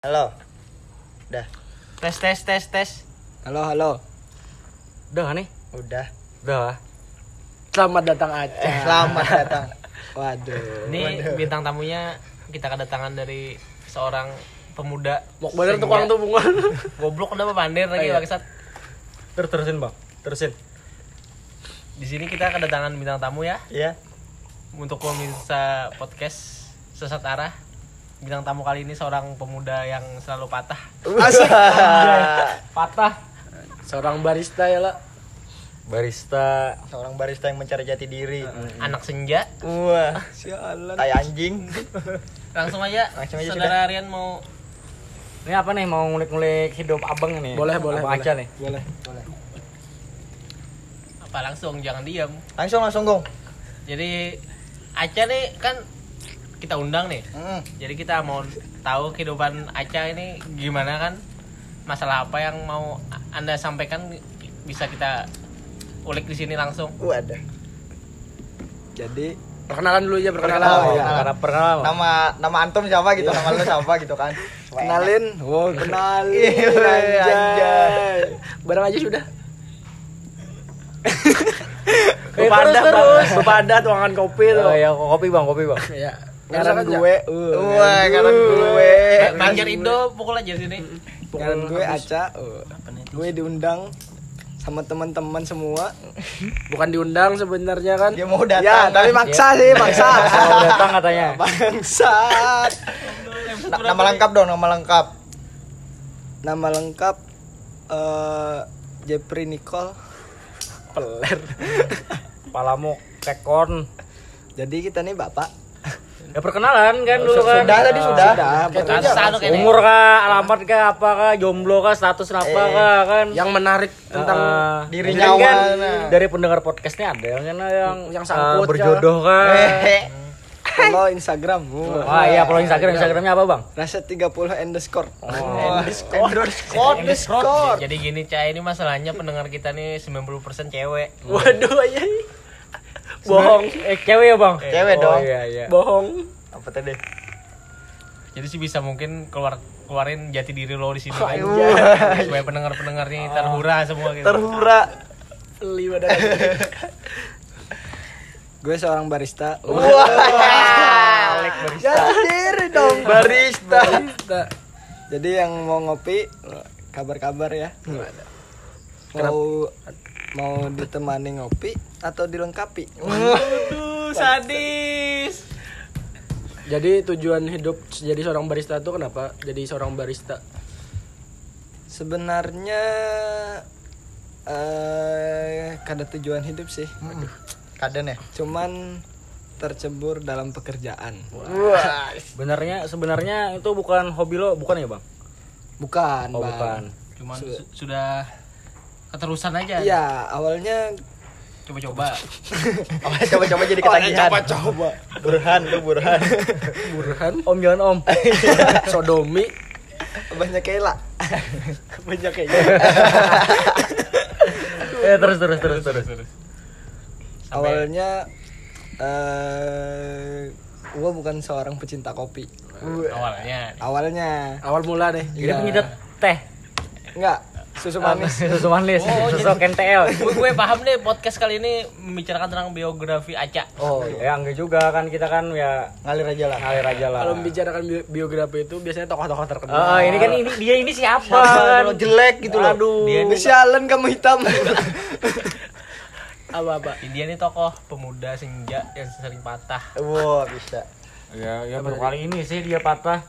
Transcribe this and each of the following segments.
Halo. Udah. Tes tes tes tes. Halo, halo. Udah nih? Udah. Udah. Selamat datang Aca. Eh, selamat datang. Waduh. Ini bintang tamunya kita kedatangan dari seorang pemuda. Mau bener tukang tubungan. Goblok kenapa pandir lagi Oh, iya. bangsat. Terus terusin bang, terusin. Di sini kita kedatangan bintang tamu ya Iya. untuk pemirsa podcast sesat arah. Bintang tamu kali ini seorang pemuda yang selalu patah. Asik. Patah. Seorang barista ya lah. Barista. Seorang barista yang mencari jati diri. Anak senja. Wah, Sialan. tai anjing. Langsung aja. Langsung aja Saudara Rian mau Ini apa nih mau ngulik-ngulik hidup abang nih? Boleh, boleh. Abang boleh. aja nih. Boleh, boleh. apa langsung jangan diam. Langsung langsung gong. Jadi Aca nih kan kita undang nih. Mm. Jadi kita mau tahu kehidupan Aca ini gimana kan? Masalah apa yang mau Anda sampaikan bisa kita ulik di sini langsung. Wadah. Jadi perkenalan dulu aja perkenalan. Perkenalan, Oh, iya. iya. Karena pernah Nama nama antum siapa gitu? Nama lu siapa gitu kan? Kenalin. Wow, kenalin. Iya, anjay. Barang aja sudah. Terus. kepadat tuangan kopi tuh. Oh iya, kopi bang, kopi bang. Ya. Ngaran gue. Wah, ngaran gue. Banjar Indo pukul aja sini. Ngaran gue Aca. Oh. Gue diundang sama teman-teman semua. Bukan diundang sebenarnya kan. Dia mau datang. Ya, tapi maksa sih, maksa. Mau datang katanya. Bangsat. Na- nama lengkap dong, nama lengkap. Nama lengkap eh Jeffrey Nicole Peler. Palamu kekon. Jadi kita nih bapak. Ya perkenalan kan dulu kan. Sudah tadi sudah. Sudah. Rasa anu kayaknya. Umur kah, alamat kah, apa kah, jomblo kah, status apa Eh, kah kan. Yang menarik tentang Eh, dirinya kan mana. dari pendengar podcastnya ada yang yang, Yang eh, sangkut, berjodoh kan. Follow Instagram. Wah iya, follow Instagram, Instagramnya apa bang? Rasa 30 underscore. Oh. Underscore. Underscore. Jadi gini Cah, ini masalahnya pendengar kita nih 90% cewek. Waduh ya. Bohong. Eh cewek ya bang? Cewek Oh, dong. Iya iya. Bohong. Apa tadi? Jadi sih bisa mungkin keluar keluarin jati diri lo di sini kan. Anjay. supaya pendengar-pendengar nih terhura semua gitu. Terhura. Badan. Gue seorang barista. Wah. Jati diri dong barista. Barista. Jadi yang mau ngopi kabar-kabar ya. Mau mau ditemani ngopi atau dilengkapi? Aduh, sadis. Jadi tujuan hidup jadi seorang barista itu kenapa? Jadi seorang barista. Sebenarnya eh kada tujuan hidup sih. Kaden ya? Cuman tercebur dalam pekerjaan. Wah. Sebenarnya sebenarnya itu bukan hobi lo, bukan ya bang? Bukan, Oh Bang. bukan. Cuman su- sudah keterusan aja. Iya, awalnya Coba-coba. Coba-coba jadi ketagihan. coba-coba. Burhan lu Burhan. Burhan, Om jangan om. sodomi, banyak kela. banyak kela. eh terus terus terus terus. Awalnya eh gua bukan seorang pecinta kopi. Awalnya. Awalnya, awal mula deh. Jadi penyidat teh. Enggak, susu manis. Susu manis, Oh, susu KNTL. gue, gue paham nih podcast kali ini membicarakan tentang biografi Aca. Oh, ya enggak juga kan kita kan ya Ngalir aja lah. ngalir aja lah. Kalau membicarakan bi- biografi itu biasanya tokoh-tokoh terkenal. Ah, ini kan ini dia ini siapa? Siapa kan? lo jelek gitu loh. Aduh. Dia ini, Sialan kamu hitam. Apa-apa? dia ini tokoh pemuda senja yang sering patah. Wah, bisa. Ya, ya baru kali ini sih dia patah.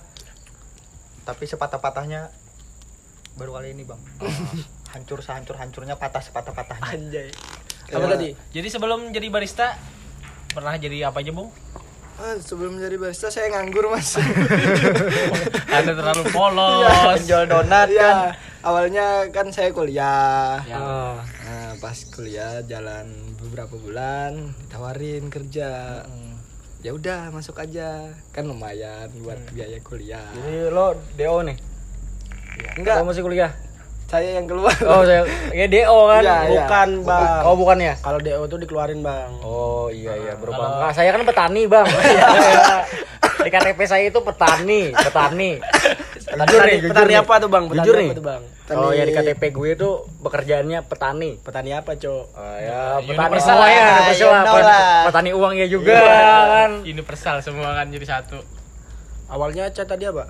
Tapi sepatah-patahnya baru kali ini, Bang. Hancur sehancur-hancurnya patah sepatah-patahnya. Anjay. Apa Apa tadi? Jadi sebelum jadi barista pernah jadi apa aja, Bung? Ah, sebelum jadi barista saya nganggur, Mas. Anda terlalu Iya, polos. penjual donat kan. Iya, awalnya kan saya kuliah. Ya. Ah. Nah, pas kuliah jalan beberapa bulan, tawarin kerja. Ya udah, masuk aja. Kan lumayan buat biaya kuliah. Jadi lo DO nih. Enggak, Lo masih kuliah? saya yang keluar. Oh, saya ya DO kan? Iya, iya. bukan, Bang. Oh, bukan ya? Kalau DO tuh dikeluarin, Bang. Oh, iya iya, Kalau- berupa. Enggak, saya kan petani, Bang. Iya. Di KTP saya itu petani, petani. Jujur nih, jujur petani nih. apa tuh bang? Petani Jujur apa nih. tuh bang? Oh ya di KTP gue tuh pekerjaannya petani. Petani apa cok? Oh, ya petani Universal semua lah, ya, universal you lah. know Petani-. Petani uang ya juga kan. universal semua kan jadi satu Awalnya Aca tadi apa?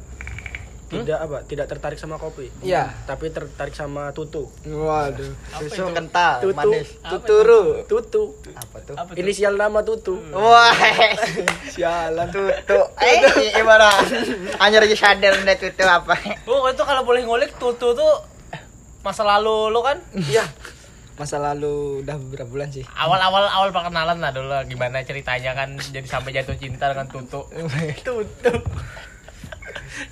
Tidak apa? Tidak tertarik sama kopi. Iya. Tapi tertarik sama tutu. Waduh. Susu kental, Tutu. manis. Tuturu. Tutu. Apa tuh? apa tuh? Inisial nama tutu. Wah, Sialan. tutu. Eh, gimana? Hanya aja sadar nih tutu apa? oh itu kalau boleh ngulik tutu tuh masa lalu lo kan Iya. Masa lalu udah beberapa bulan sih. awal-awal awal perkenalan lah dulu gimana ceritanya kan jadi sampai jatuh cinta dengan tutu tutu.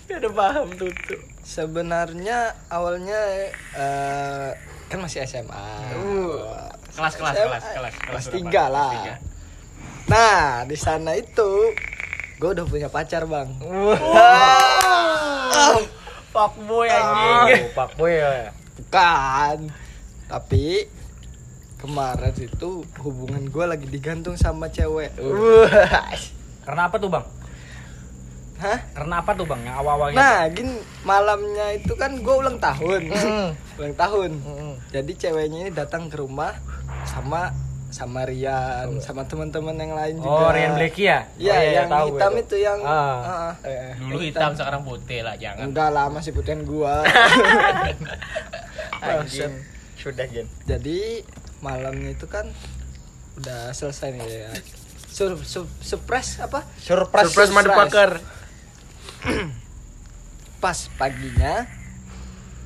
Dia udah paham tutu. Sebenarnya awalnya eh, kan masih SMA. kelas kelas SMA, kelas kelas kelas berapa? tiga Kelas lah. tiga. Nah di sana itu gue udah punya pacar bang. fuckboy anjing Oh, Pak Boy ya. Bukan. Tapi kemarin itu hubungan gue lagi digantung sama cewek. Wah. Karena apa tuh, Bang? Hah? Karena apa tuh, Bang? Yang awal-awalnya. Nah, gini malamnya itu kan gue ulang tahun, Mm. ulang tahun. Mm. Jadi ceweknya ini datang ke rumah sama sama Rian, sama teman-teman yang lain juga. Oh, Rian Blackie ya? Iya, Oh, yang tahu hitam gue itu yang Ah. ah, eh, dulu hitam sekarang putih lah jangan Enggak lah, masih putihan gua. Anjing. Sudah, Gen. Jadi malamnya itu kan udah selesai nih ya. Sur, sur, surprise apa? Surprise, Surprise motherfucker. Pas paginya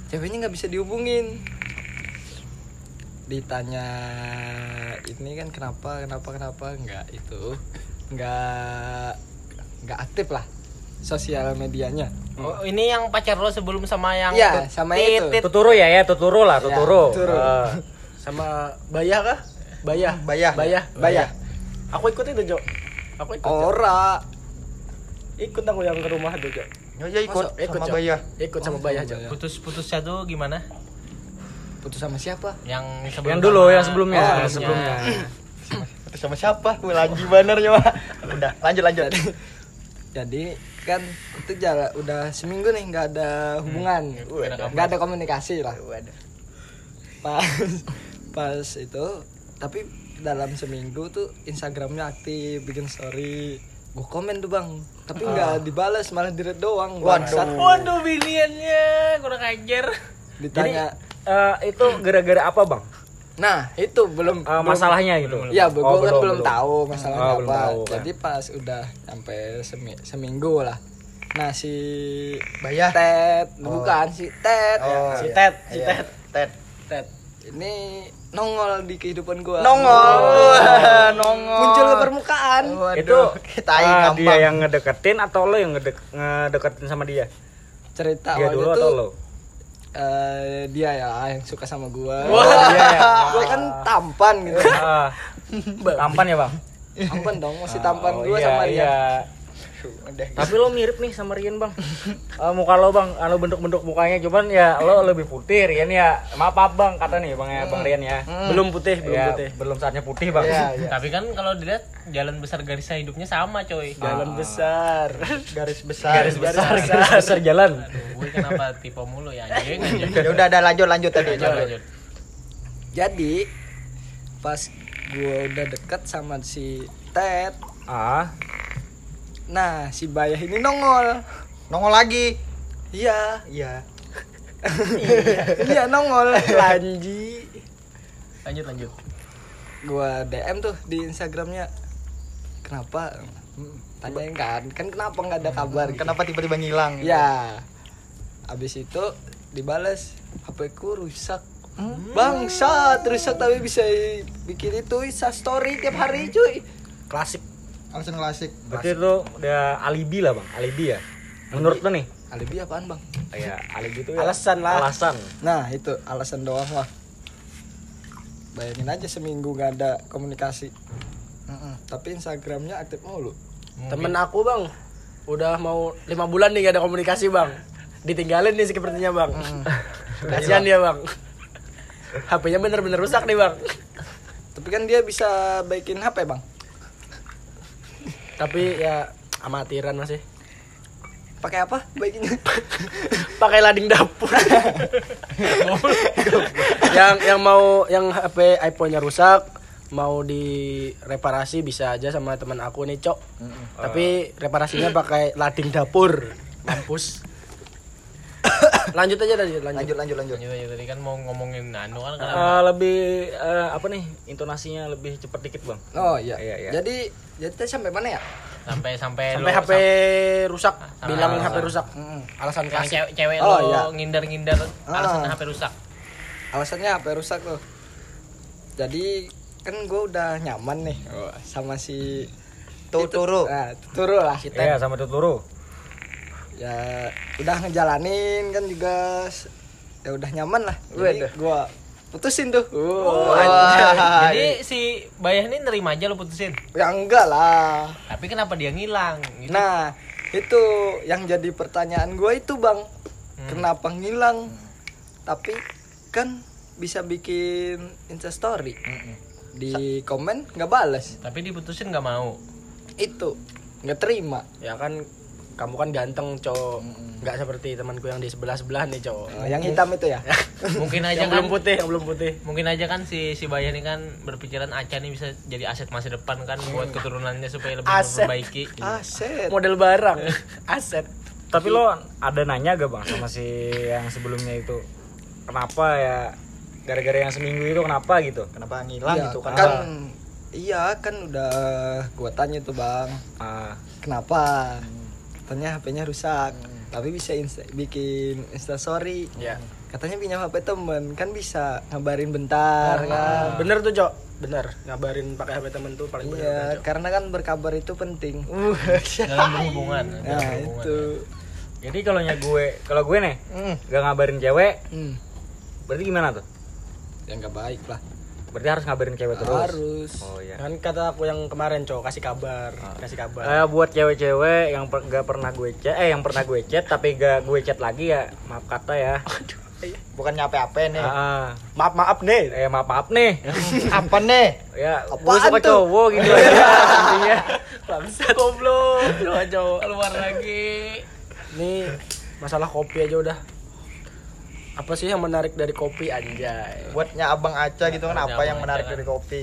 ceweknya nggak bisa dihubungin. Ditanya ini kan kenapa kenapa kenapa nggak itu nggak nggak aktif lah sosial medianya. oh, ini yang pacar lo sebelum sama yang Iya, tut- sama itu. tit. Tuturu ya, ya, tuturu lah, Ya, tuturu. tuturu. Ah. Sama Bayah kah? Bayah. Bayah. Bayah. Bayah. Aku ikut itu, Jo. Aku ikut. Jo. Ora. Ikut aku yang ke rumah tuh, Jo. Oh iya ikut, Masa? Ikut, sama Jo. Bayah. Ikut sama Oh, Bayah, sama Jo. Bayah. putus-putusnya tuh gimana Putus sama siapa? yang Yang dulu, yang sebelumnya. Oh, yang sebelumnya. Itu sama siapa? Gue lagi banernya mah. Udah, lanjut lanjut. Jadi kan itu jalan udah seminggu nih nggak ada hubungan, Waduh. nggak ada komunikasi lah. Waduh. Pas pas itu tapi dalam seminggu tuh Instagramnya aktif bikin story. Gue komen tuh bang, tapi nggak dibalas malah direct doang. Bangsat. waduh biniannya kurang ajar Jadi Ditanya, eh, itu gara-gara apa, Bang? nah itu belum belum- masalahnya gitu. Iya, gue Oh, kan belum, belum. tahu masalahnya Oh, belum apa. tahu, kan. Jadi pas udah sampai semi- seminggu lah. Nah si Bayah. Ted, bukan si Ted. Oh, Si iya. Ted, si Iya. Ted. Ted. Ted. Ini nongol di kehidupan gua. Nongol. Wah, Nongol. Muncul ke permukaan. Waduh, Itu kita eh, dia yang ngedeketin atau lo yang ngedek ngedeketin sama dia? Cerita Dia awalnya dulu tuh atau lo? eh, dia ya yang suka sama gua. Oh, dia ya. gua kan tampan gitu. Ah, tampan ya, Bang? tampan dong, masih tampan Oh, gua iya, sama dia. iya. Udah. Tapi lo mirip nih sama Rian bang. Eh, muka lo bang, anu bentuk-bentuk mukanya cuman ya lo lebih putih Rian ya. Maaf maaf bang kata nih bang ya bang Rian ya. Belum putih, belum Ya, putih. belum saatnya putih bang. Iya, iya. tapi kan kalau dilihat jalan besar garisnya hidupnya sama coy Jalan besar. Garis besar. Garis besar, garis besar jalan. gue kenapa tipe mulu ya anjing anjing Ya udah, ada lanjut lanjut tadi. lanjut lanjut Jadi pas gua udah deket sama si Ted, Ah, nah si Bayah ini nongol. Nongol lagi. Iya, Iya. iya nongol. Lanji. lanjut lanjut Gua DM tuh di Instagramnya. Kenapa? Tanyain kan, kan kenapa nggak ada kabar? gitu. Kenapa tiba-tiba ngilang? Ya. Abis itu dibales HP ku rusak. Bangsat, rusak tapi bisa bikin itu Insta story tiap hari cuy. Klasik. Langsung klasik. berarti itu udah alibi lah bang, alibi ya. Menurut lo nih? Alibi apaan bang? Ya alibi itu ya. Alasan lah. Alasan. Nah itu alasan doang lah. Bayangin aja seminggu gak ada komunikasi. Mm-mm. Tapi Instagramnya aktif mulu. Temen aku bang, udah mau lima bulan nih gak ada komunikasi bang. Ditinggalin nih sepertinya bang. Kasihan dia bang. HP-nya bener-bener rusak nih bang. Tapi kan dia bisa baikin HP bang. Tapi ya amatiran masih. pakai apa? Baiknya pakai lading dapur. Yang yang mau yang HP iPhone-nya rusak mau direparasi bisa aja sama teman aku nih cok. Tapi reparasinya pakai lading dapur. Mampus lanjut aja tadi lanjut Lanjut lanjut lanjut. Lanjut aja tadi kan mau ngomongin anu kan kenapa? Eh, lebih eh, apa nih intonasinya lebih cepat dikit bang oh iya Iya, iya. jadi jadi tadi sampai mana ya sampai sampai sampai lo- HP rusak Sampai bilang rusak. HP rusak alasan yang klasik cewek, cewek Oh, lo iya. ngindar-ngindar alasan Ah. HP rusak. alasannya apa rusak tuh jadi kan gue udah nyaman nih sama si Tuh itu- turu. nah, turu lah si Ted Iya sama tuturu ya udah ngejalanin kan juga. Ya udah nyaman lah. Jadi gue putusin tuh. Wah. Jadi si Bayah ini nerima aja lo putusin. ya enggak lah. Tapi kenapa dia ngilang? Gitu. nah itu yang jadi pertanyaan gue itu bang. Kenapa ngilang? Tapi kan bisa bikin instastory di komen nggak balas Tapi diputusin nggak mau. itu nggak terima. Ya kan kamu kan ganteng cowok. Nggak seperti temanku yang di sebelah sebelah nih cowok. Oh, yang hitam itu ya? Mungkin aja yang kan belum putih yang belum putih. Mungkin aja kan si si Bayah ini kan berpikiran Aca nih bisa jadi aset masa depan kan buat keturunannya supaya lebih Aset. memperbaiki. aset. Model barang. Aset. Tapi lo ada nanya gak bang sama si yang sebelumnya itu? Kenapa ya gara-gara yang seminggu itu kenapa gitu? Kenapa ngilang Iya, gitu? kan? kan iya kan udah gua tanya tuh bang. Ah, kenapa katanya HP-nya rusak. Tapi bisa insta- bikin instastory ya. Katanya pinjam HP temen. Kan bisa ngabarin bentar kan? Bener tuh cok. Bener. Ngabarin pakai HP temen tuh paling bener iya karena kan berkabar itu penting. Dalam berhubungan. nah berhubungan. itu. jadi kalau nya gue kalau gue nih Hmm. gak ngabarin cewek hmm. berarti gimana tuh? Ya nggak baik lah berarti harus ngabarin cewek terus? Harus. Oh iya. Kan kata aku yang kemarin cowok kasih kabar kasih kabar. Eh, buat cewek-cewek yang per- gak pernah gue chat eh yang pernah gue chat tapi gak gue chat lagi ya maaf kata ya. Bukan nyape-ape nih. Ah, ah. maaf maaf nih. Eh maaf maaf nih. Apa nih? ya gue Apaan suka tuh? cowok gitu aja intinya. Bangsa goblok. Cowok cowok keluar lagi. ini masalah kopi aja udah apa sih yang menarik dari kopi anjay? Buatnya abang Aca gitu kan apa yang menarik kan. dari kopi?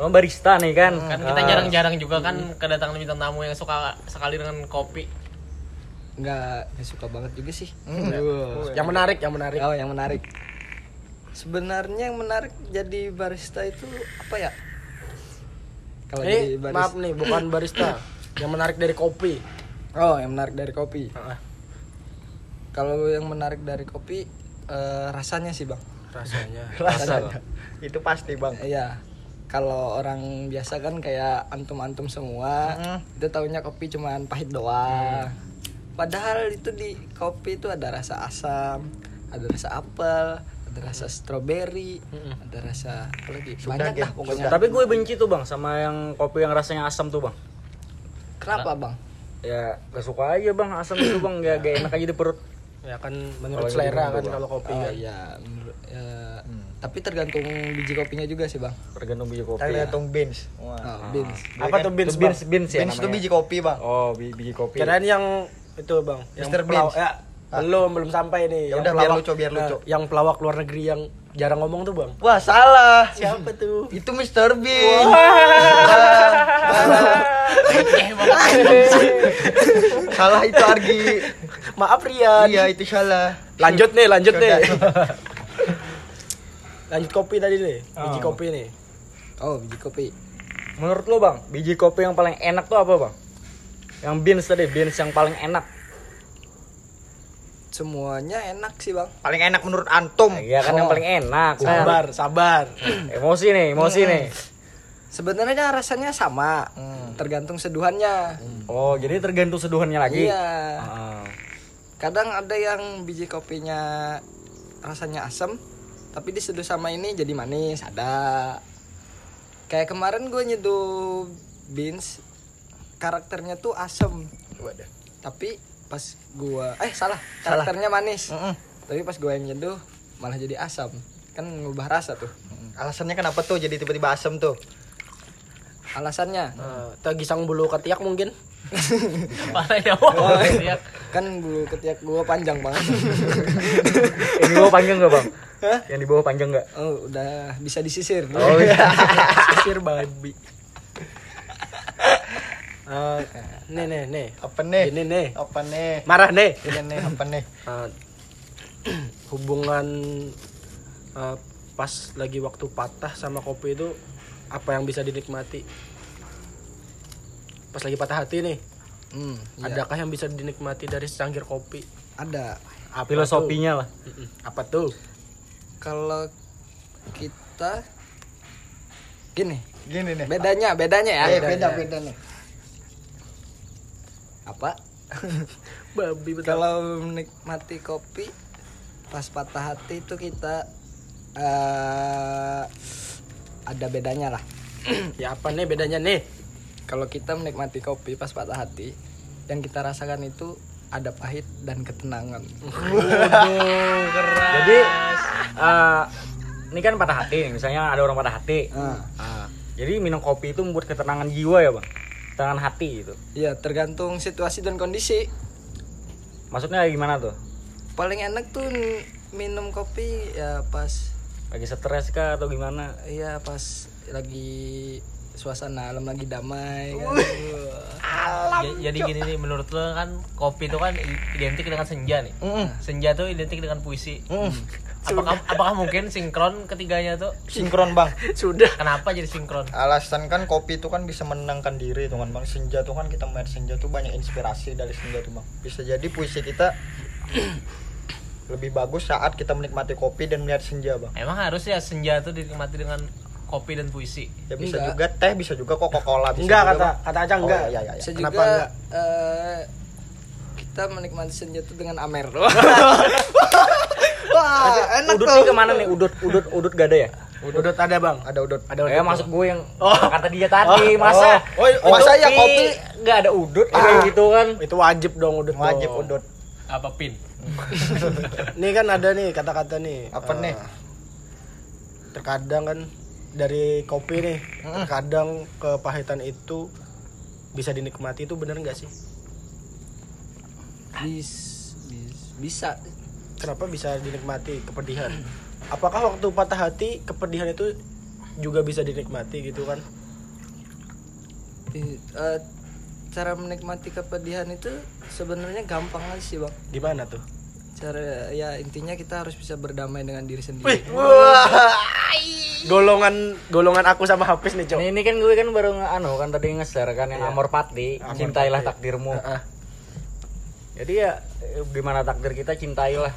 oh barista nih kan. Kan kita jarang-jarang juga kan kedatangan bintang tamu yang suka sekali dengan kopi. nggak nggak suka banget juga sih. Hmm. Yang menarik yang menarik. Oh yang menarik. Sebenarnya yang menarik jadi barista itu apa ya? Kalau jadi eh barista. maaf nih bukan barista. Yang menarik dari kopi. Oh yang menarik dari kopi. Ah, kalau yang menarik dari kopi eh, rasanya sih bang. Rasanya. Rasanya. Itu pasti, Bang. iya. Kalau orang biasa kan kayak antum-antum semua Hmm. itu taunya kopi cuman pahit doang. Padahal itu di kopi itu ada rasa asam ada rasa apel ada rasa stroberi ada rasa apa lagi? Banyak Gen. lah pokoknya. Tapi gue benci tuh bang sama yang kopi yang rasanya asam tuh bang. Kenapa bang? Ya gak suka aja bang asam itu bang. Gak, gak enak aja di perut ya kan menurut Kalau selera kan kalau kopi oh kan iya menurut ya, tapi tergantung biji kopinya juga sih bang tergantung biji kopi Tergantung beans. Wah. oh, beans apa tuh beans beans Bang? beans ya Beans itu biji kopi, Bang. oh bi- biji kopi kirain yang itu bang yang Mr. pelaw- Beans. ya belum belum sampai nih Ya Yang udah, biar pelawak- lucu, biar lucu. Nah, yang pelawak luar negeri yang jarang ngomong tuh bang Wah, salah. siapa tuh Itu Mr. Bean. Salah itu Argi. maaf Rian Iya, itu salah. lanjut nih lanjut nih lanjut kopi tadi nih biji Oh. kopi nih oh biji kopi menurut lo bang biji kopi yang paling enak tuh apa bang yang beans tadi beans yang paling enak semuanya enak sih bang. Paling enak menurut antum. Iya kan yang Oh. paling enak. Kan sabar sabar. Emosi nih emosi nih. Sebenarnya rasanya sama. Hmm. tergantung seduhannya. Oh jadi tergantung seduhannya lagi? Iya. Ah. kadang ada yang biji kopinya rasanya asam tapi diseduh sama ini jadi manis ada. Kayak kemarin gue nyeduh beans karakternya tuh asam tapi pas gua eh salah Salah. karakternya manis Mm-mm. tapi pas gue yang nyeduh malah jadi asam kan ngubah rasa tuh Alasannya kenapa tuh jadi tiba-tiba asem tuh? alasannya Eh, tegisang bulu ketiak mungkin. Mana ya? Wah, ya. kan bulu ketiak gua panjang banget Yang di bawah panjang nggak bang? Yang di bawah panjang nggak? oh udah bisa disisir Oh iya. Sisir babi. Eh, nih nih nih. Apa nih? Ini nih. Apa nih? Marah nih. Ini nih apa nih? Eh, hubungan eh, pas lagi waktu patah sama kopi itu apa yang bisa dinikmati? Pas lagi patah hati nih, hmm, iya. adakah yang bisa dinikmati dari secangkir kopi? ada Apa Filosofinya lah. tuh? Mm-mm. Apa tuh? kalau kita gini Gini nih. bedanya bedanya ya Eh, beda beda nih. Apa Babi betul. kalau menikmati kopi pas patah hati itu kita eh ada bedanya lah ya apa nih bedanya nih? kalau kita menikmati kopi pas patah hati yang kita rasakan itu ada pahit dan ketenangan Jadi eh, ini kan patah hati nih. Misalnya ada orang patah hati. nah, Ah, jadi minum kopi itu membuat ketenangan jiwa ya bang, ketenangan hati gitu. ya tergantung situasi dan kondisi Maksudnya gimana tuh? paling enak tuh minum kopi ya pas Lagi stres kah atau gimana? Iya pas lagi suasana alam lagi damai kan. Ja- Jadi gini nih menurut lo kan kopi itu kan identik dengan senja nih. Senja tuh identik dengan puisi. Apakah apakah mungkin sinkron ketiganya tuh? Sinkron bang. Sudah. Kenapa jadi sinkron? Alasan kan kopi itu kan bisa menenangkan diri tuh kan bang. Senja tuh kan kita melihat senja tuh banyak inspirasi dari senja tuh bang. Bisa jadi puisi kita lebih bagus saat kita menikmati kopi dan melihat senja bang. Emang harus ya senja tuh dinikmati dengan kopi dan puisi. Ya bisa Enggak. juga teh, bisa juga Coca Cola. Bisa Enggak juga, kata Bang. kata aja Oh, enggak. iya, iya, iya. Bisa Kenapa juga enggak? eh, kita menikmati senja itu dengan amer. Wah, enak Udut tuh. nih ke mana nih? Udut, udut, udut gak ada ya? Udut ada bang. Ada udut. Ada Ya udut. maksud gue yang kata dia tadi masa Oh, oh, masa ya kopi nggak ada udut kayak gitu kan? Itu wajib dong udut. wajib dong. udut. Apa pin? Nih kan ada nih kata-kata nih. Apa eh, nih? Terkadang kan dari kopi nih, terkadang kepahitan itu bisa dinikmati itu bener nggak sih? Bis, bis- bisa. Kenapa bisa dinikmati kepedihan? Apakah waktu patah hati kepedihan itu juga bisa dinikmati gitu kan? Eh, cara menikmati kepedihan itu sebenarnya gampang aja sih bang. Gimana tuh? Cara ya intinya kita harus bisa berdamai dengan diri sendiri. Golongan golongan aku sama Hafiz nih, Cok. Ini, ini kan gue kan baru anu kan tadi nge-share kan yang Amor Pati, cintailah takdirmu. Heeh. Jadi ya eh, gimana takdir kita cintailah.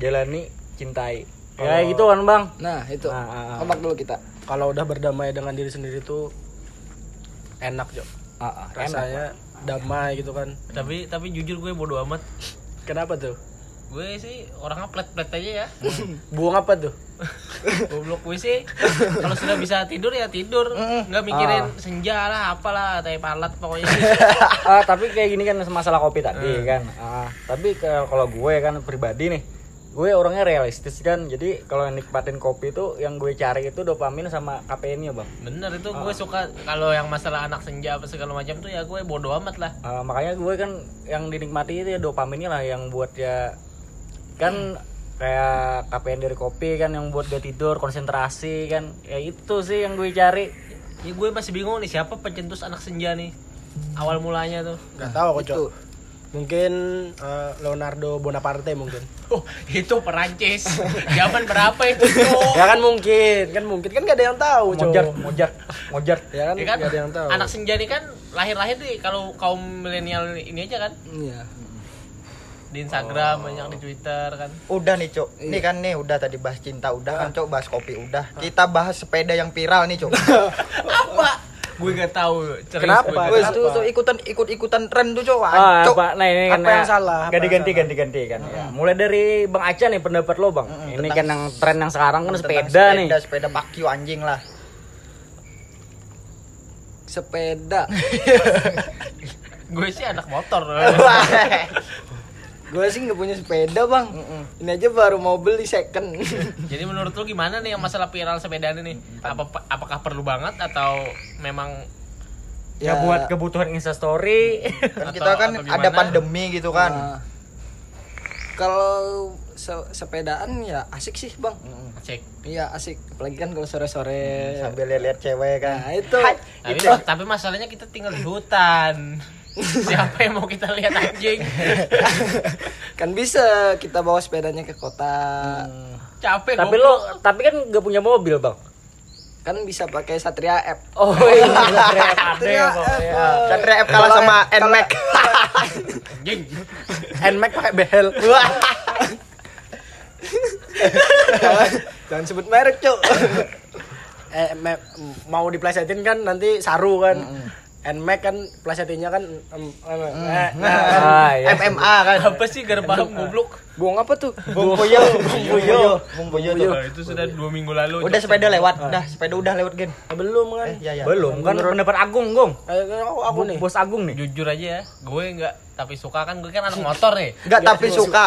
Jalani, cintai. Ya gitu kan, Bang. Nah itu Nah, ah, ah. kompak dulu kita. Kalau udah berdamai dengan diri sendiri tuh enak, Cok. Ah, ah, enak. Rasanya damai gitu kan. Tapi tapi jujur gue bodo amat. Kenapa tuh? Gue sih orangnya plet-plet aja ya. Buang apa tuh? Goblok gue sih kalau sudah bisa tidur ya tidur, nggak mikirin senja lah apalah tai palat pokoknya. Ah, tapi kayak gini kan masalah kopi tadi kan. Ah, tapi kalau gue kan pribadi nih, gue orangnya realistis kan. Jadi kalau nikmatin kopi itu yang gue cari itu dopamin sama kafeinnya, Bang. Bener itu gue suka kalau yang masalah anak senja apa segala macam tuh ya gue bodo amat lah. Ah, makanya gue kan yang dinikmati itu ya dopaminnya lah yang buat ya kan kayak kafein dari kopi kan yang buat gue tidur konsentrasi kan ya itu sih yang gue cari Ya gue masih bingung nih siapa pencetus anak senja nih. Awal mulanya tuh. Gak tahu kok, Cok. Itu. Mungkin eh, Leonardo Bonaparte mungkin. Oh, itu Perancis. Zaman berapa itu, Cok? ya kan mungkin, kan mungkin kan gak ada yang tahu, Cok. Mojart Mojart Ya kan, Ya kan gak ada yang tahu. anak senja nih kan lahir-lahir nih kalau kaum milenial ini aja kan Iya. Di Instagram banyak di Twitter kan. Udah nih, Cok. Ini kan nih udah tadi bahas cinta udah kan, Cok, bahas kopi udah. Kita bahas sepeda yang viral nih, Cok. Apa? Gue gak tahu. Kenapa? gue tuh, tuh ikutan ikut-ikutan tren tuh, Cok. Ah, Cok. apa? Nah, ini kan Apa yang salah? Ganti salah? ganti ganti kan. Ya. Mulai dari Bang Aca nih pendapat lo, Bang. ini tentang kan yang tren yang sekarang kan Tentang sepeda, nih. Sepeda, sepeda bakyu anjing lah. Sepeda. Gue sih anak motor. gue sih nggak punya sepeda bang. Ini aja baru mau beli second. Jadi menurut lu gimana nih yang masalah viral sepeda ini? Nih? Apa apakah perlu banget atau memang ya, Ya. buat kebutuhan instastory Kan Atau- kita kan ada pandemi gitu kan. Nah, kalau se- sepedaan ya asik sih bang. Cek? iya asik. Apalagi kan kalau sore sore sambil lihat cewek kan. Nah itu. Tapi, tapi masalahnya kita tinggal di hutan. Siapa yang mau kita lihat anjing? kan bisa kita bawa sepedanya ke kota. Capek tapi lo tapi kan gak punya mobil bang. Kan bisa pakai Satria app oh iya ada ya bang. Ya. Satria F. kalah sama Nmax anjing. Nmax pakai behel. Jangan sebut merek cuk. Eh mau diplesetin kan nanti saru kan Nmax kan plesetinnya kan em, em, eh, nah, ah, iya. MMA kan. Apa sih gara paham goblok? buang apa tuh? Bung Puyo Bung Puyo Bung Puyo tuh. Oh, itu sudah dua minggu lalu. udah sepeda lewat udah sepeda udah lewat gen. Eh, belum kan? Eh ya ya belum. Kan pendapat Agung Gong. Eh, aku, aku nih. bos Agung nih. Jujur aja ya, gue nggak tapi suka kan gue kan anak motor nih. enggak tapi suka.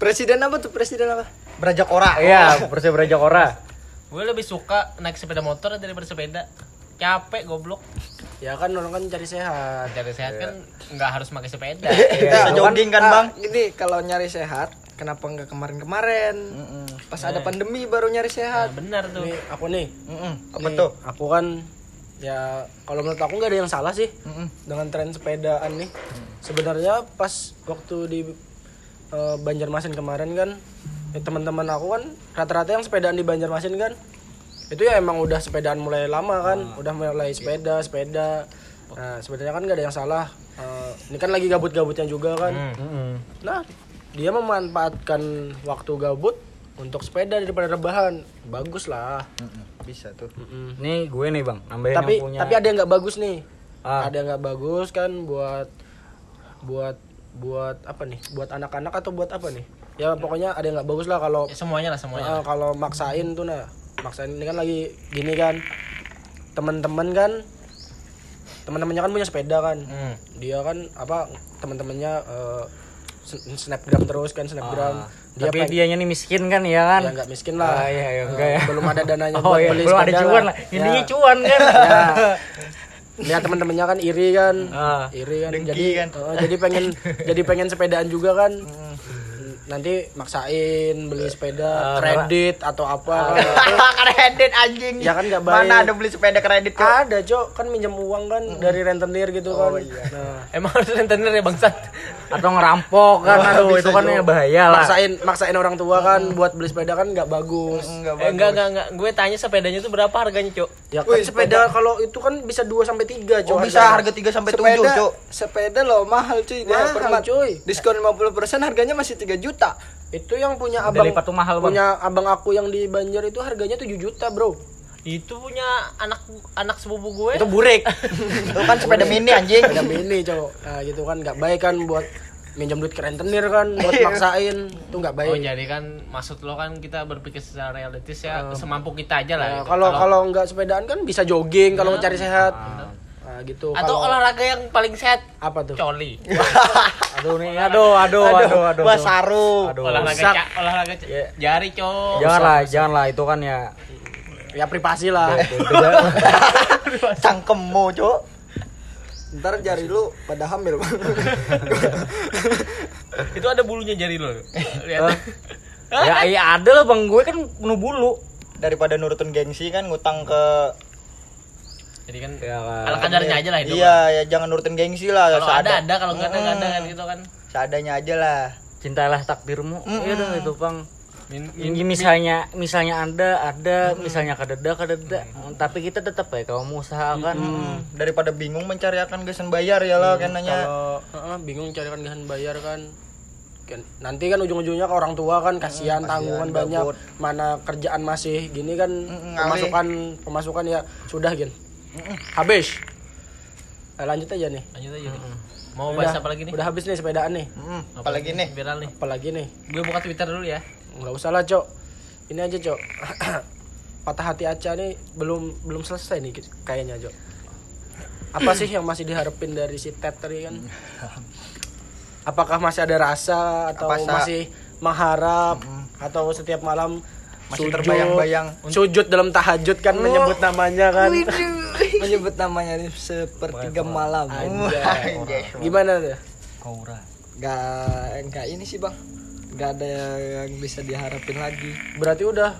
presiden apa tuh? Presiden apa? Berajak ora. Iya Persebaya Jakora Gue lebih suka naik sepeda motor daripada sepeda. Capek goblok. Ya kan orang kan cari sehat. Cari sehat kan nggak harus pakai sepeda. bisa jogging kan Ah, bang? gini kalau nyari sehat kenapa nggak kemarin-kemarin? Pas ada pandemi baru nyari Nah, sehat benar tuh. nih aku nih. Mm-mm. apa nih, tuh? aku kan ya kalau menurut aku nggak ada yang salah sih Mm-mm. dengan tren sepedaan nih. Sebenarnya pas waktu di eh, Banjarmasin kemarin kan ya teman-teman aku kan rata-rata yang sepedaan di Banjarmasin kan itu ya emang udah sepedaan mulai lama kan udah mulai sepeda sepeda. Nah sebenarnya kan nggak ada yang salah. Eh, ini kan lagi gabut-gabutnya juga kan. Nah dia memanfaatkan waktu gabut untuk sepeda daripada rebahan. Bagus lah. Bisa tuh. Mm-mm. nih gue nih bang. Nambahin tapi yang punya. tapi ada yang nggak bagus nih. Ah. ada yang nggak bagus kan buat buat buat apa nih? Buat anak-anak atau buat apa nih? Ya pokoknya ada yang nggak bagus lah kalau Ya, semuanya lah semuanya. eh, kalau maksain tuh nah maksain ini kan lagi gini kan. Teman-teman kan teman-temannya kan punya sepeda kan. Hmm. dia kan apa teman-temannya eh, sn- snapgram terus kan snapgram. Dia tapi dianya nih miskin kan ya kan? Ya nggak miskin lah. Ah, iya, iya, Eh, enggak ya. belum ada dananya oh buat iya beli belum ada cuan lah. Ya. intinya cuan kan? Ya. Lihat teman-temannya kan iri kan. Ah. iri kan. Dengki jadi kan. eh, jadi pengen jadi pengen sepedaan juga kan nanti maksain beli sepeda kredit atau apa. Kan. kredit anjing. Ya kan nggak baik. mana ada beli sepeda kredit kok ada cok. Kan minjem uang kan dari rentenir gitu kan. nah. Emang harus rentenir ya bangsat. atau ngerampok kan. Aduh itu kan ya bahaya lah. Maksain maksain orang tua kan buat beli sepeda kan nggak bagus. Enggak Eh, enggak enggak enggak. Gue tanya sepedanya tuh berapa harganya, Cuk? ya kan sepeda kalau itu kan bisa 2 sampai 3 oh cok bisa harga 3 sampai 7 sepeda cuk sepeda lo mahal cuy. Mahal, cuy. diskon 50% harganya masih 3 juta itu yang punya Udah abang lipat tuh mahal, Bang. punya abang aku yang di Banjar itu harganya 7 juta bro. Itu punya anak anak sepupu gue. itu burek. Itu kan sepeda mini anjing. Sepeda mini cowok. Nah gitu kan. Nggak baik kan buat minjam duit ke rentenir kan buat maksain. Itu nggak baik. Oh jadi kan maksud lo kan kita berpikir secara realistis ya semampu kita aja lah. Nah, gitu. kalau kalau nggak sepedaan kan bisa jogging kalau mau cari sehat nah gitu. Atau Kalau- olahraga yang paling sehat? Apa tuh? Coli. aduh nih aduh aduh aduh aduh, Wah, saru aduh. Olahraga ca- olahraga ca- Ya. jari, Cok. janganlah janganlah itu kan ya. Ya privasi lah. Cangkemmu cuk ntar jari lu pada hamil. Bang Itu ada bulunya jari lo. Lihat. ya iya ada lah bang. Gue kan penuh bulu. Daripada nurutin gengsi kan ngutang ke Jadi kan Ya, kan. ala kadarnya aja lah itu. iya ya jangan nurutin gengsi lah Kalau ada ada. Kalau enggak ada enggak ada kan gitu kan. seadanya aja lah. Cintailah takdirmu. Iya dong itu bang. Min- Ini misalnya misalnya anda ada misalnya kadeda kadeda tapi kita tetap ya kalau mau usahakan Hmm, daripada bingung mencari akan gesen bayar ya lah kan nanya. Kalau eh, bingung cari kan gahan bayar kan. Kan- nanti kan ujung-ujungnya ke orang tua kan kasihan tanggungan banyak. mana kerjaan masih gini kan Mm, pemasukan pemasukan ya sudah gin habis. Eh, lanjut aja nih. Lanjut aja. Nih. Mau bahas apa lagi nih? udah habis nih sepedaan nih. Hmm, apalagi nih? Viral nih. apalagi nih. Gue buka Twitter dulu ya. nggak usah lah cok. Ini aja cok. Patah hati Aca nih belum belum selesai nih kayaknya cok. Apa sih yang masih diharapin dari si Ted tadi kan? Apakah masih ada rasa atau Apa masih mengharap atau setiap malam Masih sujud, terbayang-bayang. sujud dalam tahajud kan menyebut namanya kan. Menyebut namanya ini sepertiga malam. Anjay. gimana tuh? Kaura. nggak nggak ini sih bang. Nggak ada yang bisa diharapin lagi. Berarti udah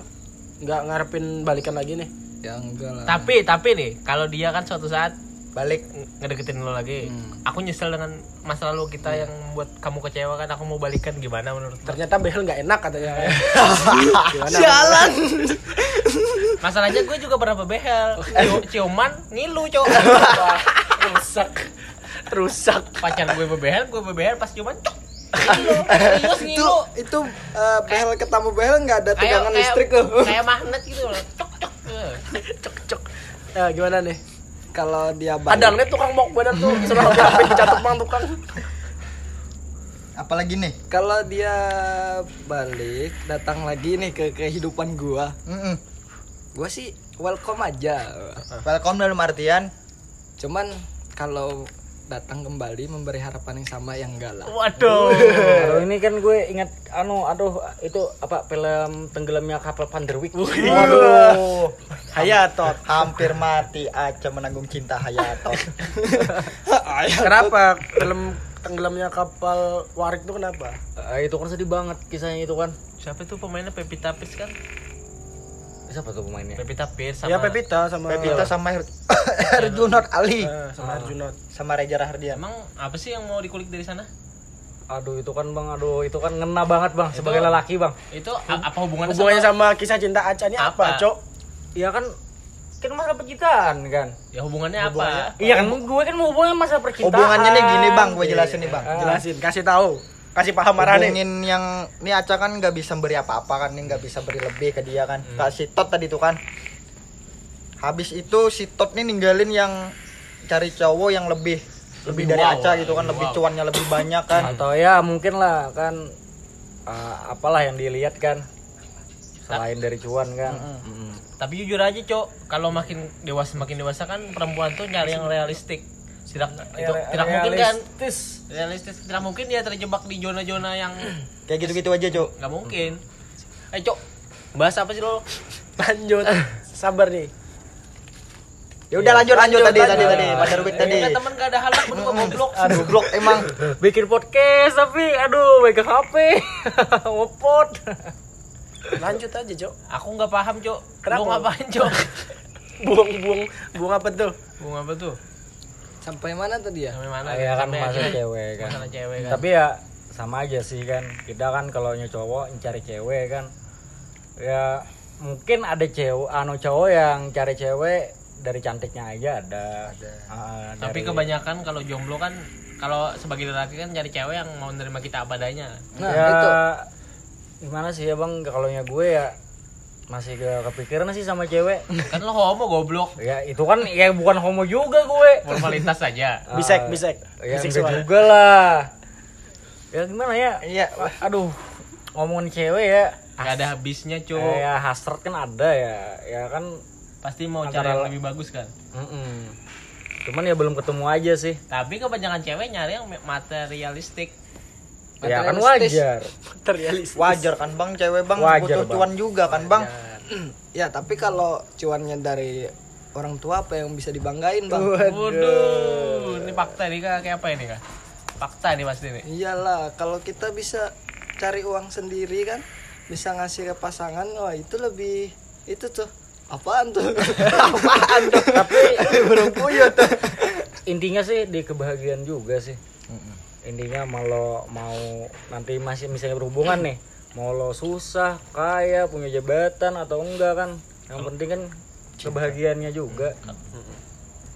nggak ngarepin balikan lagi nih? Ya enggak lah. Tapi tapi nih, kalau dia kan suatu saat Balik ngedeketin lo lagi. Aku nyesel dengan masa lalu kita yang membuat kamu kecewa kan. Aku mau balikan gimana menurut ternyata behel nggak enak katanya gimana jalan Masalahnya gue juga pernah bebehel. Cio- Ciuman ngilu, Cok. Wah, rusak rusak Pacar gue bebehel, gue bebehel pas ciuman cok. Ngilu. Serius itu ngilu. itu eh, behel ketemu behel nggak ada tegangan listrik tuh Kayak magnet gitu loh. Cok cok. Eh. cek cek ya gimana nih kalau dia balik. Adang nih tukang mok bener tuh suruh HP dicatat bang tukang. Apalagi nih? Kalau dia balik datang lagi nih ke kehidupan gua. Mm-mm. gua sih welcome aja. Welcome dalam artian? Cuman kalau datang kembali memberi harapan yang sama yang enggak lah. Waduh. Kalau ini kan gue ingat anu aduh itu apa film tenggelamnya kapal Panderwick. waduh. Hayatot. Hampir mati aja menanggung cinta Hayato kenapa? Film tenggelamnya kapal warik itu kenapa? Eh, itu kan sedih banget kisahnya itu kan. Siapa tuh pemainnya? Pevita Pierce kan? Siapa tuh pemainnya? Pevita Pierce sama ya Pepita sama Pevita sama Her- Herjunot Ali Eh, sama Arjunot sama Reza Rahardian Emang apa sih yang mau dikulik dari sana? Aduh itu kan bang, aduh itu kan ngena banget bang sebagai lelaki bang. Itu a- apa hubungannya, hubungannya sama, sama kisah cinta Aca ini apa, Apa? cok Iya kan kan masalah percintaan kan. Ya hubungannya apa? Iya kan gue kan mau hubungnya masalah percintaan. hubungannya nih gini bang gue jelasin nih bang Ah. jelasin kasih tahu kasih paham marah nih yang ini Aca kan nggak bisa beri apa-apa kan nih nggak bisa beri lebih ke dia kan Kak si Tot tadi tuh kan habis itu si Tot nih ninggalin yang cari cowok yang lebih lebih dari wow, Aca gitu kan lebih lebih wow. cuannya lebih banyak kan Atau ya mungkin lah kan eh, apalah yang dilihat kan selain dari cuan kan. Mm-mm. Tapi jujur aja, Cok, kalau makin dewasa makin dewasa kan perempuan tuh nyari yang realistik. Tidak itu Real- tidak mungkin kan realistis. realistis. Tidak mungkin dia terjebak di zona-zona yang kayak gitu-gitu aja cok nggak mungkin. Eh, Cok, bahas apa sih lo? lanjut sabar nih ya udah lanjut lanjut tadi tadi lanjut. tadi pada Rubik tadi Kan teman gak ada halak berdua goblok. aduh blok emang Bikin podcast tapi aduh megang HP. Ngepot. lanjut aja cok Aku nggak paham, Cok. Kenapa? Lu ngapain, Cok? buang buang buang apa tuh Bunga apa tuh? Sampai mana tadi ya Sampai mana? ya kan masalah cewek kan. Masalah cewek kan. Tapi ya sama aja sih kan. Kita kan kalau nyu cowok cari cewek kan. Ya mungkin ada cewek anu cowok yang cari cewek dari cantiknya aja ada. Ah, Tapi dari- kebanyakan kalau jomblo kan kalau sebagai lelaki kan cari cewek yang mau menerima kita apa adanya. nah ya, itu gimana sih ya bang kalau gue ya masih gak kepikiran sih sama cewek Kan lo homo goblok. ya itu kan ya bukan homo juga gue Formalitas saja. bisek Ah, bisek ya bisek juga lah ya gimana ya iya aduh ngomongin cewek ya Gak ada habisnya, Cok. eh, ya hasrat kan ada ya ya kan Pasti mau Antara cari yang lebih bagus kan. mm-mm. cuman ya belum ketemu aja sih Tapi kebanyakan cewek nyari yang materialistik. Ya kan wajar. Wajar kan bang? Cewek bang Wajar, butuh Bang. cuan juga kan bang? Ya tapi kalau cuannya dari orang tua apa yang bisa dibanggain bang? Waduh, ini fakta nih kak, kayak apa ini kak? Fakta nih pasti nih. iyalah kalau kita bisa cari uang sendiri kan bisa ngasih ke pasangan wah itu lebih itu tuh apaan tuh? Apaan tuh? Tapi burung puyuh tuh. intinya sih di kebahagiaan juga sih intinya mau lo mau nanti masih misalnya berhubungan nih mau lo susah kaya punya jabatan atau enggak kan? Yang penting kan kebahagiaannya juga.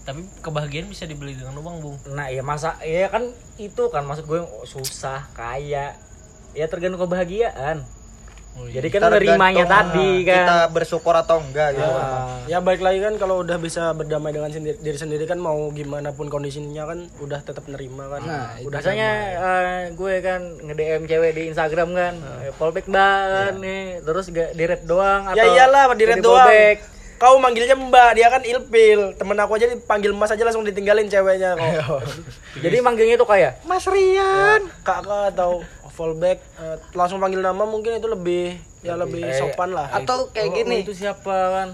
Tapi kebahagiaan bisa dibeli dengan uang, Bung. nah ya masa ya kan itu kan maksud gue susah kaya. Ya tergantung kebahagiaan Oh, jadi kan nerimanya ah, tadi kita kan. bersyukur atau enggak gitu. Ah, ya baik lagi kan kalau udah bisa berdamai dengan sendiri, diri sendiri kan mau gimana pun kondisinya kan udah tetap nerima kan. Nah, udah biasanya eh, gue kan nge DM cewek di Instagram kan eh, fallback ban nih. Terus gak di red doang Ya iyalah, di red doang. fallback. kau manggilnya mbak dia kan ilpil temen aku aja dipanggil mas aja langsung ditinggalin ceweknya kok. Jadi manggilnya tuh kayak Mas Rian. kakak atau fallback eh, langsung panggil nama mungkin itu lebih ya lebih Eh, sopan lah Atau kayak "Oh, gini, Itu siapa kan?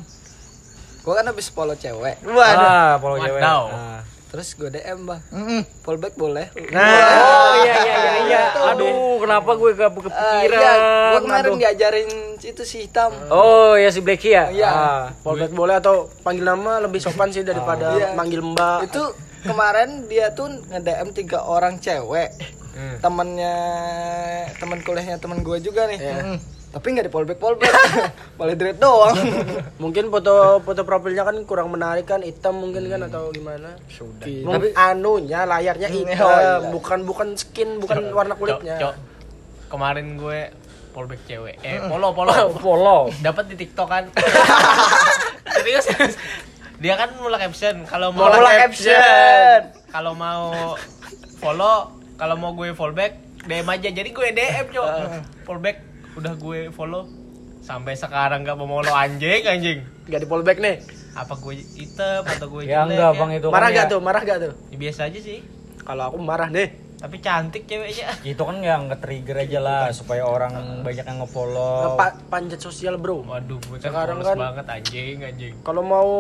gua kan habis follow cewek. Waduh. Ah, follow cewek. Wadaw. Ah. Terus gue DM bang, Mm-mm. fallback boleh. Oh iya iya iya iya. Aduh, kenapa gue gak kepikiran? iya, gua kemarin Aduh. diajarin itu si hitam. Oh ya si Blacky ya? Iya. Ah. fallback boleh atau panggil nama lebih sopan sih daripada Iya. manggil mbak Itu kemarin dia tuh nge-DM tiga orang cewek. Hmm. Temennya teman kuliahnya teman gue juga nih. Iya. Mm. Tapi nggak di fallback fallback, malah dread doang. mungkin foto foto profilnya kan kurang menarik kan hitam mungkin kan atau gimana Sudah. tapi anunya layarnya hitam Oh, iya. bukan bukan skin bukan warna kulitnya Cok, Cok. Kemarin gue fallback cewek. Eh, follow, follow. Follow. Dapat di TikTok kan. serius. Dia kan mulai caption kalau mau Mulai caption. Kalau mau follow, kalau mau gue fallback DM aja. Jadi gue DM, Cok. Fallback udah gue follow. Sampai sekarang gak mau follow anjing, anjing. nggak di fallback nih Apa gue hitam atau gue Ya jelek enggak ya? bang itu kan marah ya, gak tuh marah gak tuh Ya, biasa aja sih. kalau aku marah deh Tapi cantik ceweknya. Itu kan yang nge-trigger aja lah supaya orang banyak yang nge-follow. Pa- panjat sosial bro Waduh, gue kan Sekarang kan- banget anjing, anjing. kalau mau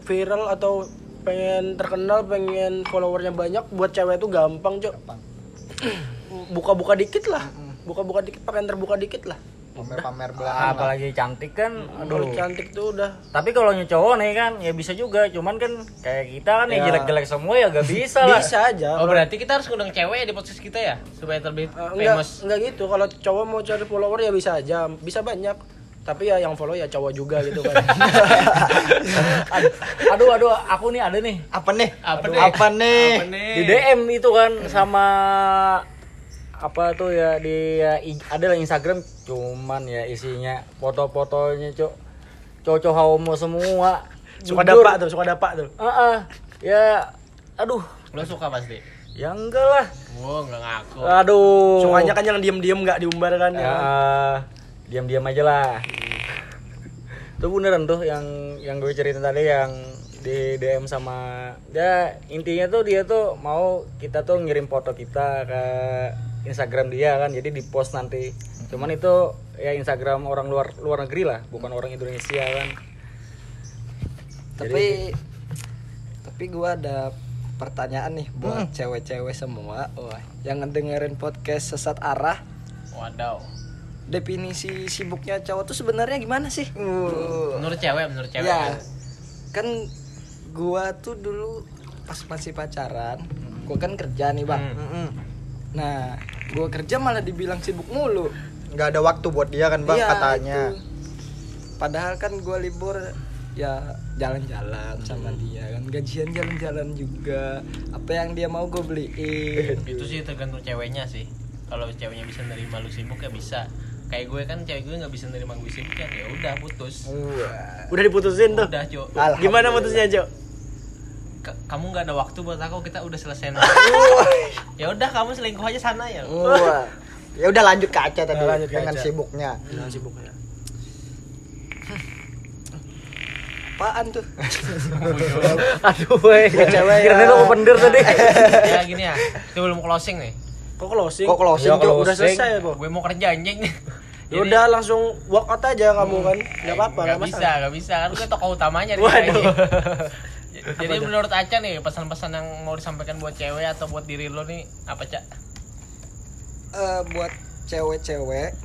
viral atau pengen terkenal pengen followernya banyak buat cewek itu gampang cok buka-buka dikit lah buka-buka dikit pakaian terbuka dikit lah Pamer-pamer Ah, belahan. apalagi cantik kan aduh cantik tuh udah tapi kalau nya cowok nih kan ya bisa juga cuman kan kayak kita kan ya Ya. jelek-jelek semua ya gak bisa lah bisa aja Oh berarti kita harus ngundang cewek ya di podcast kita ya supaya terlebih enggak famous. enggak gitu kalau cowok mau cari follower ya bisa aja bisa banyak tapi ya yang follow ya cowok juga gitu kan aduh, aduh aduh aku nih ada nih Apa nih? Apa Aduh, nih? Apa nih? Apa nih? di DM itu kan sama apa tuh ya di ya, ada lah Instagram cuman ya isinya foto-fotonya cok cowok homo semua. Suka Jujur. dapat tuh suka dapat tuh. Ah, ah. ya aduh. Lo suka pasti? ya enggak lah. Wow nggak ngaku. Aduh. Sukanya kan yang diem-diem nggak diumbar kan ya? Diam-diam aja lah. Itu beneran tuh yang yang gue cerita tadi yang di DM sama ya intinya tuh dia tuh mau kita tuh ngirim foto kita ke Instagram dia kan jadi di post nanti. Cuman itu ya Instagram orang luar luar negeri lah bukan orang Indonesia kan. Tapi tapi gua ada pertanyaan nih buat cewek-cewek semua. Wah yang ngedengerin podcast sesat arah. Wadaw. definisi sibuknya cowok tuh sebenarnya gimana sih? Menurut cewek, menurut cewek. ya kan gua tuh dulu pas masih pacaran gua kan kerja nih bang. Mm-mm. Nah gua kerja malah dibilang sibuk mulu Nggak ada waktu buat dia kan bang Iya, katanya. itu. padahal kan gua libur ya jalan-jalan sama dia kan gajian jalan-jalan juga apa yang dia mau gue beliin Itu sih tergantung ceweknya sih. Kalau ceweknya bisa nerima lu sibuk ya bisa. Kayak gue kan cewek gue nggak bisa nerima gue sibuk ya ya udah putus. Wah. udah diputusin tuh Udah cok. Gimana putusnya cok kamu nggak ada waktu buat aku kita udah selesai. ya udah kamu selingkuh aja sana ya. Ya udah lanjut ke Aceh tadi Ya, lanjut dengan Aceh. sibuknya. Jangan sibuknya apaan tuh aduh weh cewek kira ya. lu open door tadi ya gini ya. Sebelum closing nih. kok closing Kok closing Ya, udah selesai kok Gue mau kerja anjing. Ya udah langsung walk out aja kamu kan nggak apa-apa Gak nggak bisa, masalah gak bisa. Kan gue tokoh utamanya di Waduh. Jadi menurut Aca nih pesan-pesan yang mau disampaikan buat cewek atau buat diri lo nih apa Cak? Eh, buat cewek-cewek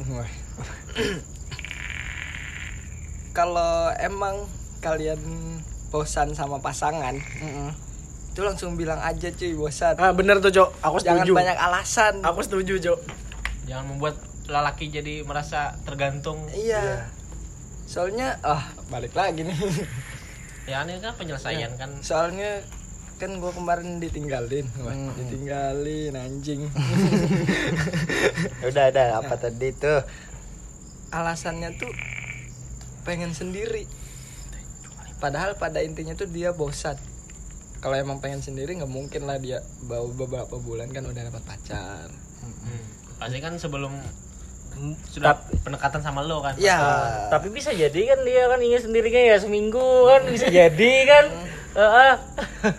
kalau emang kalian bosan sama pasangan itu langsung bilang aja cuy bosan. Ah bener tuh cok. Aku jangan setuju. banyak alasan. Aku setuju cok. Jangan membuat lelaki jadi merasa tergantung. iya. Soalnya ah balik lagi nih Ya ini kan penyelesaian kan. soalnya kan gua kemarin ditinggalin. Wah, ditinggalin anjing. Ya udah. Ada apa tadi tuh? alasannya tuh pengen sendiri. Padahal pada intinya tuh dia bosan. Kalau emang pengen sendiri nggak mungkin lah dia bawa beberapa bulan kan udah dapat pacar. Hmm. Pasti kan sebelum sudah pendekatan sama lo kan? Ya. Tapi bisa jadi kan dia kan ingin sendirinya ya seminggu kan bisa jadi kan. Heeh.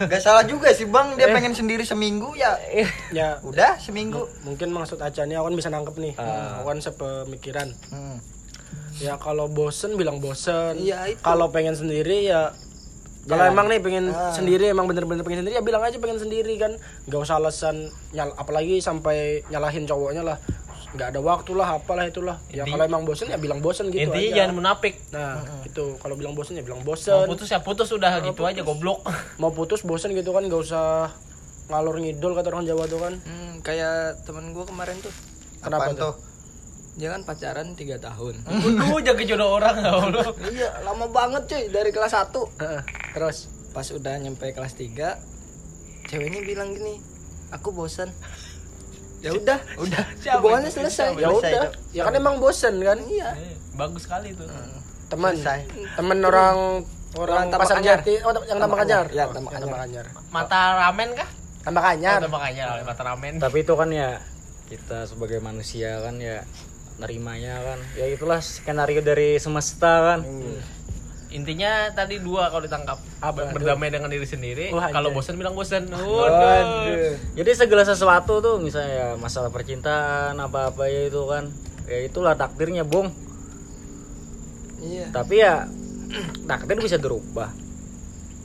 Gak salah juga sih bang, dia pengen sendiri seminggu ya. Ya. Udah seminggu. mungkin maksud Aca nih aku kan bisa nangkep nih. Ah. aku kan sepemikiran. Hmm. ya kalau bosen bilang bosen. Iya, itu. kalau pengen sendiri ya. Kalau emang nih pengen sendiri emang bener-bener pengen sendiri ya bilang aja pengen sendiri kan. Nggak usah alasan nyal apalagi sampai nyalahin cowoknya lah nggak ada waktu lah apalah itulah. Ya Inti- kalau emang bosen ya bilang bosen gitu intinya aja. jangan munafik. Nah itu kalau bilang bosen ya bilang mau bosen putus ya putus udah gitu aja goblok. Mau putus bosen gitu kan nggak usah ngalur ngidol kata orang Jawa tuh kan. Hmm, kayak temen gue kemarin tuh. Kenapa Apaan tuh? dia kan pacaran tiga tahun. Waduh, jaga jodoh orang ya Allah. iya lama banget cuy dari kelas 1 Heeh. terus pas udah nyampe kelas 3 ceweknya bilang gini aku bosan ya udah udah. Hubungannya selesai. ya Selesai, udah ya kan emang bosen kan? Iya. Eh, Bagus sekali tuh. teman. Selesai. teman orang orang Orang pasar jati oh yang tambah kanyar Ya, Oh, tambah kanyar Mata ramen kah? tambah Oh, kanyar tambah kanyar, mata ramen. Tapi itu kan ya kita sebagai manusia kan ya nerimanya kan. Ya itulah skenario dari semesta kan Intinya tadi dua kalau ditangkap. Apa? berdamai dengan diri sendiri. Oh, kalau bosan bilang bosan. Waduh. jadi segala sesuatu tuh misalnya ya masalah percintaan apa apa ya itu kan. Ya itulah takdirnya bung. Iya. Tapi ya takdir bisa dirubah.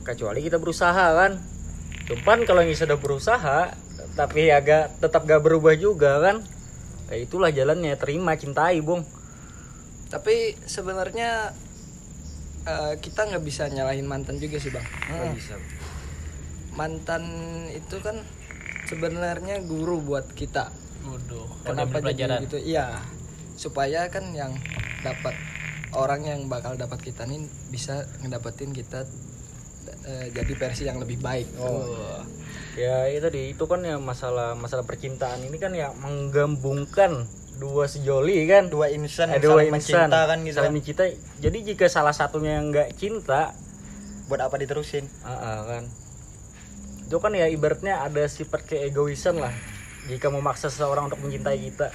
Kecuali kita berusaha kan. Cuman kalau yang sudah berusaha tapi agak tetap gak berubah juga kan. Ya itulah jalannya terima cintai bung. Tapi sebenarnya eh, kita nggak bisa nyalahin mantan juga sih bang. Nggak bisa. Mantan itu kan sebenarnya guru buat kita. Waduh. Kenapa jadi gitu? Iya. Supaya kan yang dapat orang yang bakal dapat kita nih bisa ngedapetin kita eh, jadi versi yang lebih baik. Oh. ya itu tadi itu kan ya masalah masalah percintaan ini kan ya menggabungkan dua sejoli kan? Dua insan Eh, dua saling insan mencinta kan gitu. saling mencinta jadi jika salah satunya yang nggak cinta Buat apa diterusin? ah, ah, kan. Itu kan ya ibaratnya ada sifat keegoisan lah. Jika memaksa seseorang untuk mencintai kita.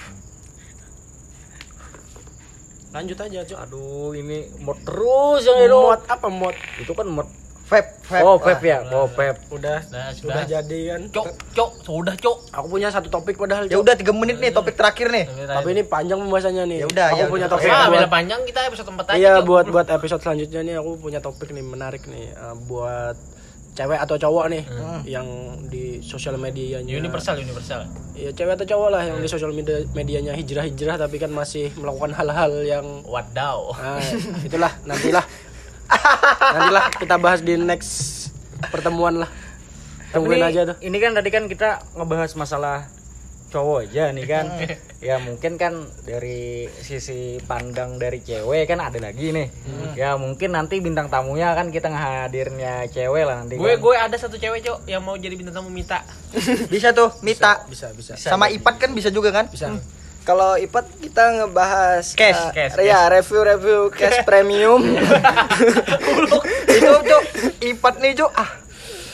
Lanjut aja cok. Aduh ini mod terus yang itu mod apa mod? Itu kan mod Vape, vape. oh pep ya oh pep udah sudah sudah. jadi kan Cok, cok, sudah cok. aku punya satu topik padahal Ya udah tiga menit nih topik terakhir nih. tapi ini panjang pembahasannya nih Ya udah, aku ya punya topik Ah, buat- beda panjang kita episode 4 aja. Iya Cok. buat buat episode selanjutnya nih aku punya topik nih menarik nih eh, buat cewek atau cowok nih yang di sosial medianya universal universal. ya cewek atau cowok lah yang di sosial media medianya hijrah hijrah tapi kan masih melakukan hal-hal yang Wadaw. nah, itulah nantilah nantilah kita bahas di next pertemuan lah. Tungguin ini, aja tuh. ini kan tadi kan kita ngebahas masalah cowok aja nih kan. Ya mungkin kan dari sisi pandang dari cewek kan ada lagi nih. Ya mungkin nanti bintang tamunya kan kita ngehadirnya cewek lah nanti Gue kan. gue ada satu cewek cok yang mau jadi bintang tamu minta. Bisa tuh, Mita. bisa bisa Sama Ipat kan bisa juga kan? bisa kalau Ipat kita ngebahas Cash, eh, cash, ya review-review cash premium Itu Cok, Ipat nih Cok. Ah,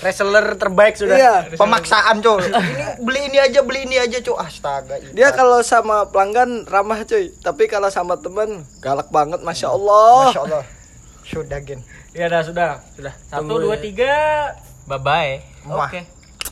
wrestler terbaik sudah iya pemaksaan Cok. Ini beli ini aja, beli ini aja Cok. Astaga. Ipat. dia kalau sama pelanggan ramah cuy tapi kalau sama temen galak banget masya Allah Masya Allah. Sudah gen. ya dah sudah sudah satu Tunggu dua ya. tiga Bye bye. Wah. Oke.